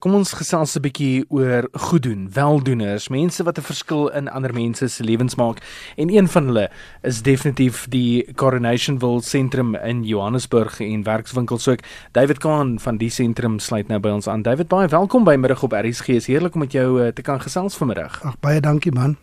Kom ons gesels 'n bietjie oor goeddoen, weldoeners, mense wat 'n verskil in ander mense se lewens maak. En een van hulle is definitief die Coronationville sentrum in Johannesburg en werkswinkels ook. David Kahn van die sentrum sluit nou by ons aan. David, baie welkom by middag op RSG. Is heerlik om met jou uh, te kan gesels vanmiddag. Ag baie dankie man.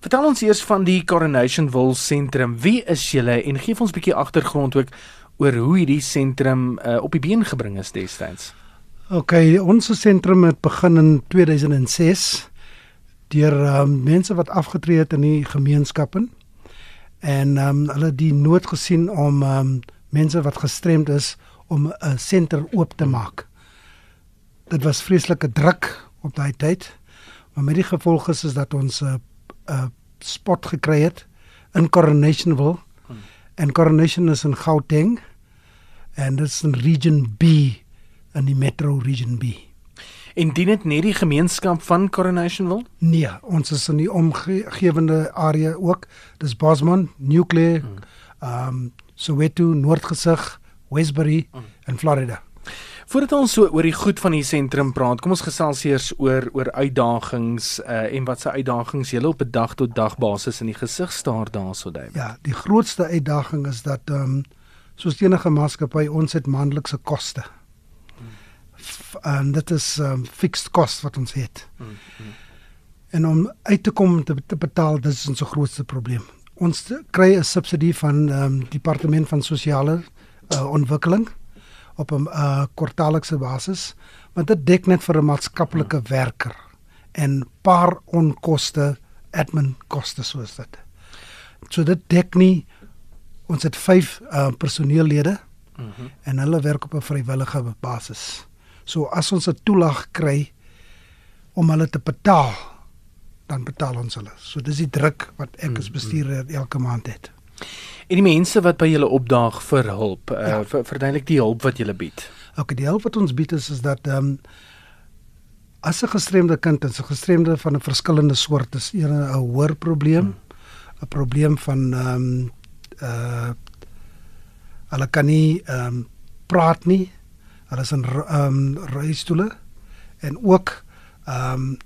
Vertel ons eers van die Coronationville sentrum. Wie is julle en gee ons 'n bietjie agtergrond ook oor hoe hierdie sentrum uh, op die been gebring is destyds. OK, ons sentrum het begin in 2006 deur um, mense wat afgetree het in die gemeenskappe en um, hulle die nood gesien om um, mense wat gestremd is om 'n senter oop te maak. Dit was vreeslike druk op daai tyd. Maar met die gevolg is, is dat ons 'n uh, uh, spot gekry het in Coronationville. Hmm. En Coronation is in Gauteng en dit is in Region B in die Metro Region B. En dien dit net die gemeenskap van Coronationville? Nee, ons is in die omgewende area ook. Dis Bosman, Nuclear, hmm. ehm um, Soweto, Noordgesig, Westbury hmm. en Florida. Voordat ons so oor die goed van die sentrum praat, kom ons gesels eers oor oor uitdagings uh, en wat se uitdagings julle op 'n dag tot dag basis in die gesig staar daarso dui. Ja, die grootste uitdaging is dat ehm um, soos enige maatskappy ons het maandelikse koste en dit is um fixed cost wat ons het. Mm -hmm. En om uit te kom te, te betaal, dis ons grootste probleem. Ons kry 'n subsidie van um departement van sosiale uh, ontwikkeling op 'n uh, kwartaallikse basis, want dit dek net vir 'n maatskaplike mm. werker en paar onkoste admin koste soos dit. So dit dek nie ons het 5 uh, personeellede mm -hmm. en hulle werk op 'n vrywillige basis. So as ons 'n toelaag kry om hulle te betaal, dan betaal ons hulle. So dis die druk wat ek as mm, bestuurder mm. elke maand het. En die mense wat by julle opdaag vir hulp, uh, ja. verduidelik die hulp wat julle bied. Okay, die hulp wat ons bied is is dat ehm um, as 'n gestremde kind, 'n gestremde van 'n verskillende soort is 'n hoër probleem, mm. 'n probleem van ehm um, uh hulle kan nie ehm um, praat nie Hulle is in ehm um, reistoele en ook ehm um,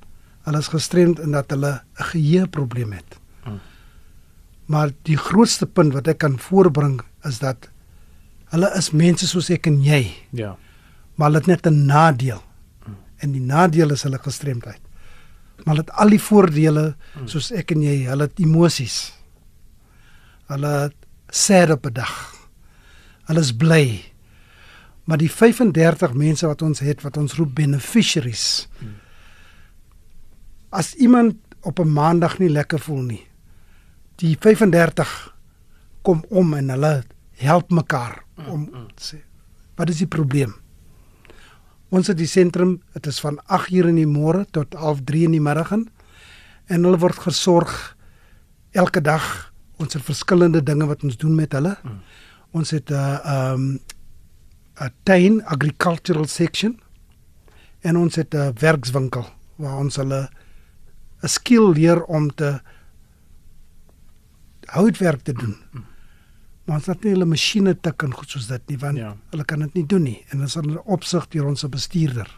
hulle is gestremd in dat hulle 'n geheueprobleem het. Hmm. Maar die grootste punt wat ek kan voorbring is dat hulle is mense soos ek en jy. Ja. Maar hulle het net 'n nadeel. Hmm. En die nadeel is hulle gestremdheid. Maar hulle het al die voordele hmm. soos ek en jy. Hulle het emosies. Hulle sê op 'n dag. Hulle is bly. Maar die 35 mense wat ons het wat ons roep beneficiaries. Hmm. As iemand op 'n maandag nie lekker voel nie, die 35 kom om en hulle help mekaar hmm, om hmm. sê wat is die probleem? Ons het die sentrum, dit is van 8:00 in die môre tot 11:30 in die middag en hulle word gesorg elke dag. Ons het verskillende dinge wat ons doen met hulle. Mm. Ons het 'n uh, ehm um, 'n tuin agricultural section en ons het 'n werkswinkel waar ons hulle 'n skill leer om te houtwerk te doen. Maar ons het nie hulle masjiene tik en goed soos dit nie want ja. hulle kan dit nie doen nie en ons het 'n opsig deur ons bestuurder.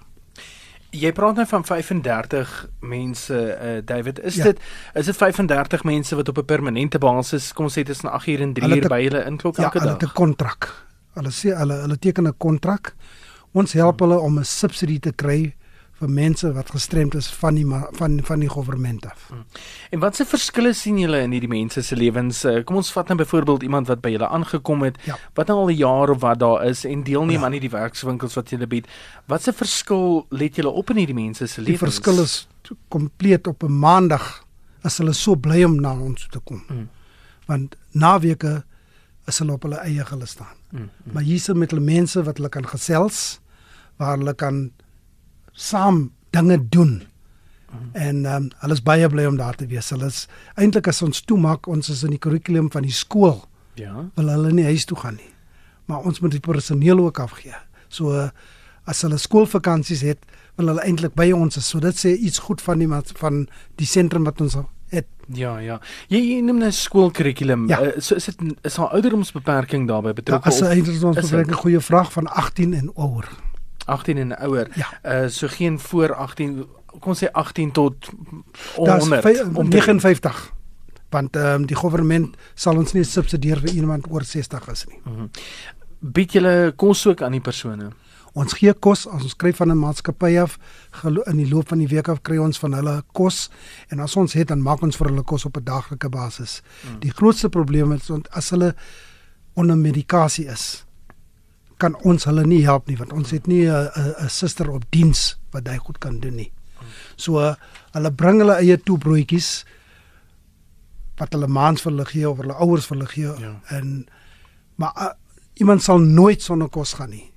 Jy praat nou van 35 mense, uh, David. Is ja. dit is dit 35 mense wat op 'n permanente basis kom sê tussen 8 uur en 3 uur by hulle inklok ja, elke dag? Ja, hulle het 'n kontrak. Hulle sê hulle hulle teken 'n kontrak. Ons help hulle om 'n subsidie te kry vir mense wat gestremd is van die van van die regering af. Hmm. En watse verskille sien julle in hierdie mense se lewens? Eh, kom ons vat nou byvoorbeeld iemand wat by julle aangekom het, ja. wat nou al 'n jaar of wat daar is en deelneem ja. aan hierdie werkswinkels wat julle bied. Watse verskil let julle op in hierdie mense se lewens? Die verskil is kompleet op 'n maandag as hulle so bly om na ons te kom. Hmm. Want naweke is hulle op hulle eie gele staan. Mm, mm. Maar hier is met hulle mense wat hulle kan gesels waar hulle kan saam dinge doen. Mm. En ehm um, hulle is baie bly om daar te wees. Hulle is eintlik as ons toemaak, ons is in die kurrikulum van die skool. Ja. Wil hulle nie huis toe gaan nie. Maar ons moet die personeel ook afgee. So as hulle skoolvakansies het, wil hulle eintlik by ons is. So dit sê iets goed van die van die sentrum wat ons het. Ja, ja. Jy, jy neem nou skoolkurrikulum. Ja. Uh, so is dit is daar ouderdomsbeperking daarbey betrokke? Ja, as 'n ouderdomsbeperking, goeie vraag van 18 en ouer. 18 en ouer. Ja. Uh so geen voor 18 kom ons sê 18 tot Daar's 100 vy- om te- 59. Want ehm um, die regering sal ons nie subsidieer vir iemand oor 60 is nie. bied julle kos ook aan die persone. Ons gee kos, as ons kry van 'n maatskappy af, in die loop van die week af kry ons van hulle kos en as ons het dan maak ons vir hulle kos op 'n daaglikse basis. Mm. Die grootste probleem is ont- as hulle onder medikasie is, kan ons hulle nie help nie want ons het nie 'n suster op diens wat dit goed kan doen nie. So uh, hulle bring hulle eie toebroodjies wat hulle maans vir hulle gee of hulle ouers vir hulle gee Ja. en maar uh, iemand sal nooit sonder kos gaan nie.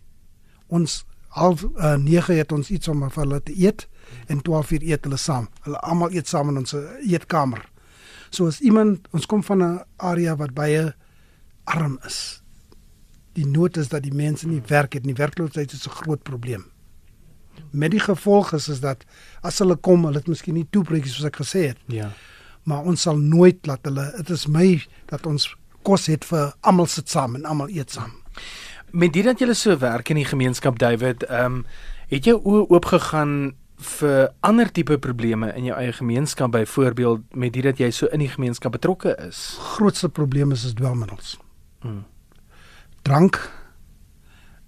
Ons half uh, 9 het ons iets om vir hulle te eet en 12 uur eet hulle saam. Hulle almal eet saam in ons uh, eetkamer. So as iemand ons kom van 'n area wat baie arm is. Die nood is dat die mense nie werk het nie. Werkloosheid is 'n groot probleem. Met die gevolg is is dat as hulle kom, hulle het miskien nie toebreekies soos ek gesê het, Ja. maar ons sal nooit laat hulle dit is my dat ons kos het vir almal sit saam en almal eet saam. Met dit dat jy so werk in die gemeenskap David, ehm um, het jou oë oopgegaan vir ander tipe probleme in jou eie gemeenskap byvoorbeeld met dit dat jy so in die gemeenskap betrokke is. Grootste probleem is is dwelmiddels. Mm. Drank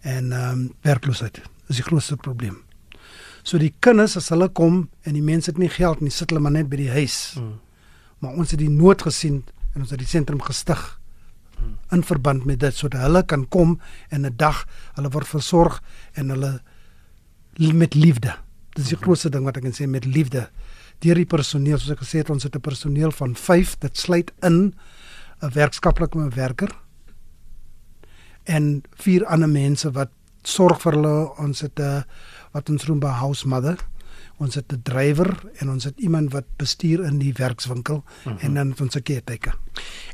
en ehm um, werkloosheid is die grootste probleem. So die kinders as hulle kom en die mense het nie geld nie, sit hulle maar net by die huis. Mm. Maar ons het die nood gesien en ons het die sentrum gestig in verband met dit sodat hulle kan kom en 'n dag hulle word versorg en hulle met liefde. Dis die grootste ding wat ek kan sê met liefde. Deur die personeel, soos ek gesê het, ons het 'n personeel van 5, dit sluit in 'n werkskaplike werker en vier ander mense wat sorg vir hulle. Ons het 'n wat ons noem 'n house mother. Ons het 'n drywer en ons het iemand wat bestuur in die werkswinkel mm -hmm. en dan het ons 'n caretaker.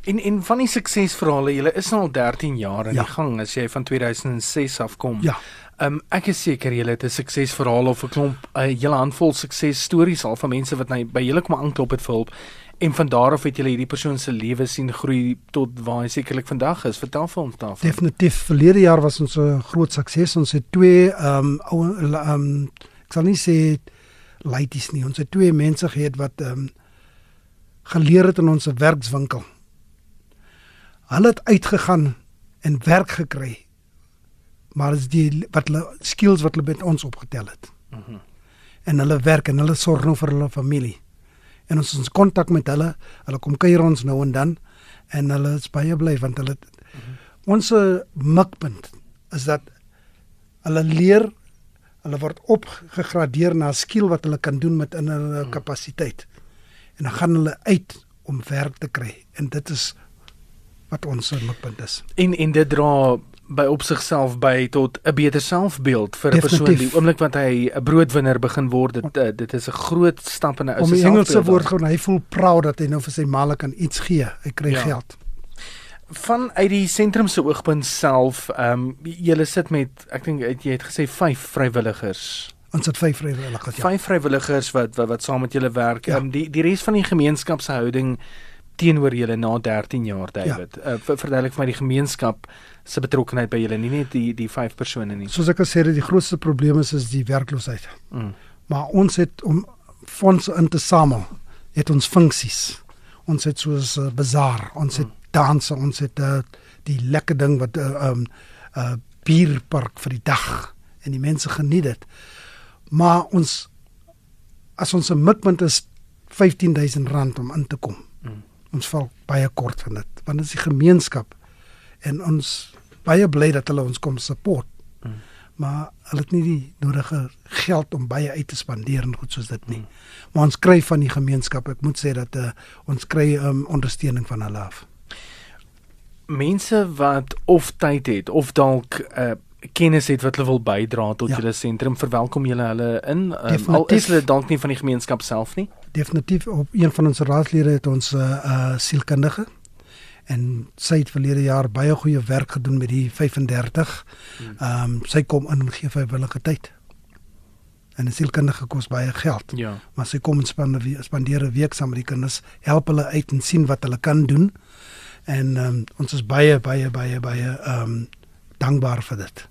En en van die suksesverhale, julle is nou al 13 jaar aan Ja. die gang as jy van 2006 af kom. Ja. Ehm um, ek is seker julle het 'n suksesverhaal of 'n klomp 'n uh, hele handvol suksesstories al van mense wat nou by julle kom aanklop het vir hulp. En van daar af het julle hierdie persoon se lewe sien groei tot waar hy sekerlik vandag is. Vertel vir ons daarvan. Definitief. Verlede jaar was ons 'n groot sukses. Ons het twee ehm um, ou ehm um, ek sal nie sê laities nie. Ons het twee mense gehad wat ehm um, geleer het in ons werkswinkel. Hulle het uitgegaan en werk gekry. Maar is die wat hulle skills wat hulle met ons opgetel het. Mhm. En hulle werk en hulle sorg nou vir hulle familie. En ons ons kontak met hulle. Hulle kom kuier ons nou en dan en hulle is baie bly want hulle ons eh, mikpunt is dat hulle leer hulle word opgegradeer na 'n skill wat hulle kan doen met in hulle kapasiteit. En dan gaan hulle uit om werk te kry en dit is wat ons eh, mikpunt is. En en dit dra by op sigself by tot 'n beter selfbeeld vir 'n persoon die oomblik wat hy 'n broodwinner begin word. Dit uh, dit is 'n groot stap in 'n ou Om se die Engelse selfbeeld woord gewoon hy voel proud dat hy nou vir sy maale kan iets gee. Hy kry ja. geld. Vanuit die sentrum se oogpunt self, ehm um, julle sit met ek dink jy het gesê 5 vrywilligers. Ons het vyf vrywilligers. Ja. Vyf vrywilligers wat wat, wat saam met julle werk. Ja. Ehm um, die die res van die gemeenskap se houding teenoor julle na 13 jaar David. Ja. Uh, ver- verduidelik vir my die gemeenskap se betrokkenheid by julle, nie net die die vyf persone nie. Soos ek gesê het, die grootste probleem is is die werkloosheid. Mm. Maar ons het om fondse in te samel, het ons funksies. Ons het soos 'n uh, bazaar, ons het danse, ons het uh, die lekker ding wat 'n uh, um, uh, bierpark vir die dag en die mense geniet dit. Maar ons as ons 'n mikpunt is R15000 om in te kom. Mm. Ons val baie kort van dit want dit is die gemeenskap en ons baie bly dat hulle ons kom support. Mm. Maar hulle het nie die nodige geld om baie uit te spandeer en goed soos dit nie. Mm. Maar ons kry van die gemeenskap, ek moet sê dat uh, ons kry um, ondersteuning van hulle af. Mense wat of tyd het of dalk 'n uh, kennis het wat hulle wil bydra tot Ja. julle sentrum, verwelkom julle hulle in. Um, al is hulle dalk nie van die gemeenskap self nie. Definitief op een van ons raadslede het ons 'n uh, uh, sielkundige en sy het verlede jaar baie goeie werk gedoen met die 35. Hmm. Ehm um, sy kom in en gee vrywillige tyd. En 'n sielkundige kos baie geld. Ja. maar sy kom en spandeer 'n week saam met die kinders, help hulle uit en sien wat hulle kan doen. En um, ons is baie baie baie baie um, dankbaar vir dit.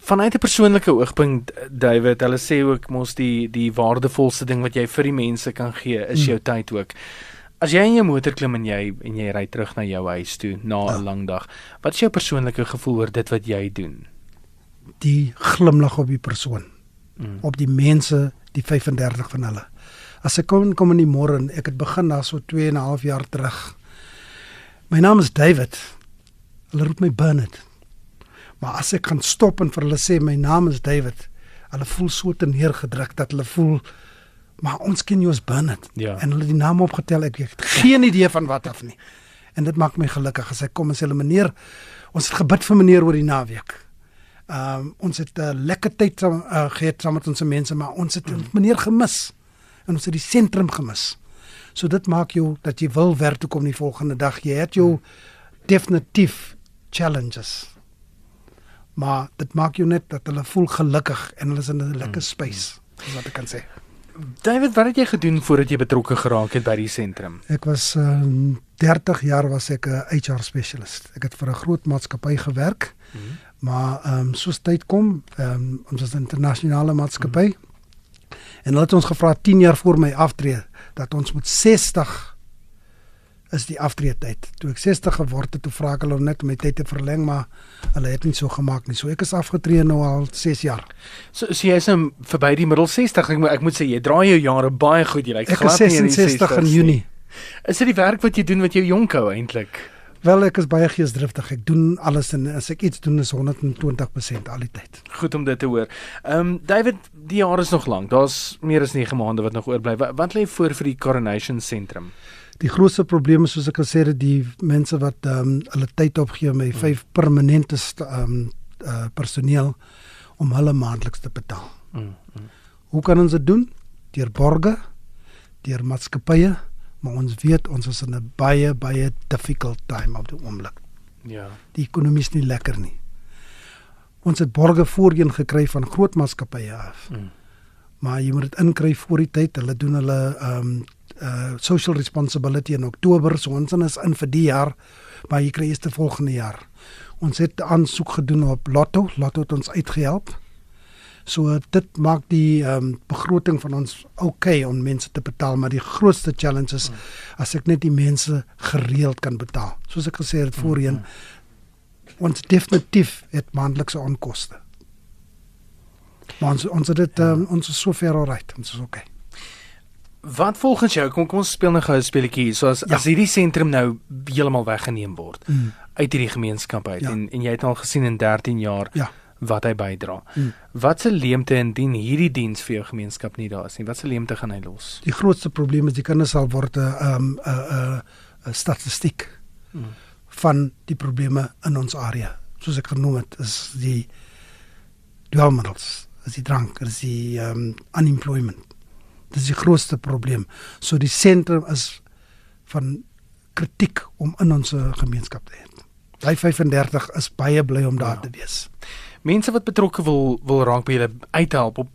Vanuit 'n persoonlike oogpunt David, hulle sê ook mos die die waardevolste ding wat jy vir die mense kan gee is jou mm. tyd ook. As jy in jou motor klim en jy en jy ry terug na jou huis toe na 'n ja. lang dag, wat is jou persoonlike gevoel oor dit wat jy doen? Die glimlag op die persoon. Mm. Op die mense, die 35 van hulle. As ek kom kom in die môre, ek het begin na so 2 en 'n half jaar terug. My naam is David. Hulle roep my Bernard. Maar as ek kan stop en vir hulle sê my naam is David, hulle voel so te neergedruk dat hulle voel maar ons ken jou as Bernard. Ja. En hulle die naam opgetel, ek het geen idee van wat af nie. En dit maak my gelukkig as hy kom en sê hulle meneer, ons het gebid vir meneer oor die naweek. Ehm um, ons het 'n uh, lekker tyd uh, gehad saam met ons mense, maar ons het mm. meneer gemis. En ons het die sentrum gemis. So dit maak jou dat jy wil werk toe kom die volgende dag. Jy het jou definitief challenges maar dit maak jou net dat hulle voel gelukkig en hulle is in 'n lekker mm, space, mm. wat ek kan sê. David, wat het jy gedoen voordat jy betrokke geraak het by die sentrum? Ek was uh, ehm, 30 jaar was ek 'n HR spesialist. Ek het vir 'n groot maatskappy gewerk. Mm. Maar ehm um, soos tyd kom, ehm um, ons is 'n internasionale maatskappy. Mm. En hulle het ons gevra 10 jaar voor my aftrede dat ons moet 60 is die aftreetyd. Toe ek 60 geword het, toe vra ek hulle net om my tyd te verleng, maar hulle het nie so gemaak nie. So ek is afgetree nou al 6 jaar. So so jy is nou verby die middel 60. Ek moet ek moet sê jy draai jou jare baie goed. Jy lyk glad nie in die 60 in Junie. Is dit die werk wat jy doen wat jou jonk hou eintlik? Wel ek is baie geesdriftig. Ek doen alles en as ek iets doen is 120% al die tyd. Goed om dit te hoor. Ehm um, David, die jaar is nog lank. Daar's meer as 9 maande wat nog oorbly. Wat, wat lê voor vir die Coronation Sentrum? Die grootste probleem is soos ek gesê het, die mense wat ehm um, hulle tyd opgee met hmm. vyf permanente ehm um, uh, personeel om hulle maandeliks te betaal. Mm, mm. Hoe kan ons dit doen? Deur borge, deur maatskappye, maar ons weet ons is in 'n baie baie difficult time op die oomblik. Ja. Die ekonomie is nie lekker nie. Ons het borge voorheen gekry van groot maatskappye af. Mm. Maar jy moet dit inkry voor die tyd. Hulle doen hulle ehm um, uh social responsibility in Oktober, so ons is in vir die jaar, maar jy kry eers te volgende jaar. Ons het aansoek gedoen op Lotto, Lotto het ons uitgehelp. So dit maak die ehm um, begroting van ons okay om mense te betaal, maar die grootste challenge is hmm. as ek net die mense gereeld kan betaal. Soos ek gesê het voorheen, hmm. ons definitief het maandelikse onkoste. Maar ons ons het dit um, ons is sover al reg, ons is. Okay. Wat volgens jou kom kom ons speel nou gou 'n speletjie so as ja. as hierdie sentrum nou heeltemal weggeneem word mm. uit hierdie gemeenskap uit ja. en en jy het al gesien in 13 jaar ja. Wat hy bydra. Mm. Wat se leemte indien hierdie diens vir jou gemeenskap nie daar is nie? Wat se leemte gaan hy los? Die grootste probleem is die kinders sal word 'n um, 'n 'n 'n statistiek mm. van die probleme in ons area. Soos ek genoem het, is die dwelmmiddels, is die drank, is die um, unemployment Dis die grootste probleem. So die sentrum is van kritiek om in ons gemeenskap te hê. Hy 35 is baie bly om daar ja. te wees. Mense wat betrokke wil wil raak by julle uithelp op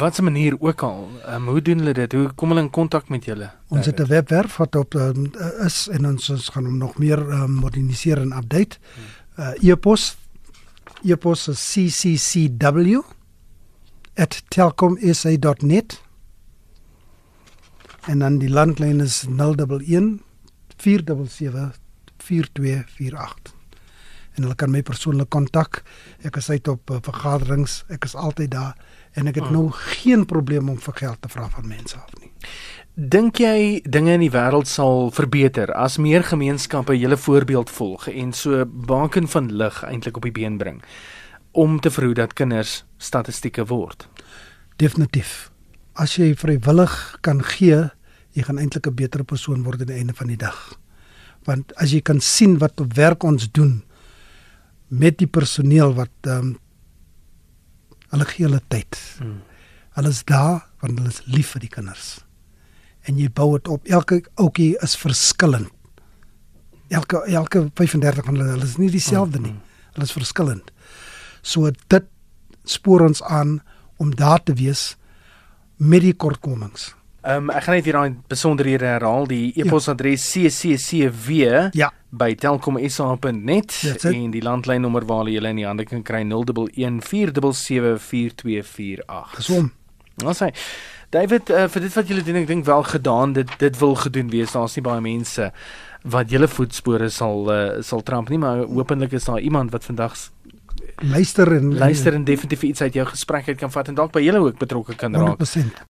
watse manier ook al. Um, hoe doen hulle dit? Hoe kom hulle in kontak met julle? Ons het 'n webwerf wat op um, is en ons, ons gaan hom nog meer um, moderniseer en update. Uh, e-pos e-pos is cccw@telkomsa.net en dan die landlyn is 011 477 4248 en hulle kan my persoonlik kontak ek is uit op uh, vergaderings ek is altyd daar en ek het oh. nou geen probleem om vir geld te vra van mense af nie Dink jy dinge in die wêreld sal verbeter as meer gemeenskappe julle voorbeeld volg en so baken van lig eintlik op die been bring om te verhoed dat kinders statistieke word? Definitief as jy vrywillig kan gee, jy gaan eintlik 'n beter persoon word aan die einde van die dag. Want as jy kan sien wat op werk ons doen met die personeel wat ehm um, hulle gee hulle tyd. Hmm. Hulle is daar want hulle is lief vir die kinders. En jy bou dit op. Elke ouetjie is verskillend. Elke elke 35 van hulle, hulle is nie dieselfde nie. Hmm. Hulle is verskillend. So dit spoor ons aan om daar te wees met die kortkomings. Ehm um, ek gaan net weer daai besonderhede herhaal. Die e-posadres cccw Ja. by telkomsa.net en die landlynnommer waar jy hulle in die hande kan kry 0114774248. Gesom. Ons sê David, uh, vir dit wat julle doen, ek dink wel gedaan. Dit dit wil gedoen wees. Daar's nie baie mense wat julle voetspore sal uh, sal tramp nie, maar hopelik is daar iemand wat vandag Luister en luister en definitief iets uit jou gesprek uit kan vat en dalk by julle ook betrokke kan raak. 100%.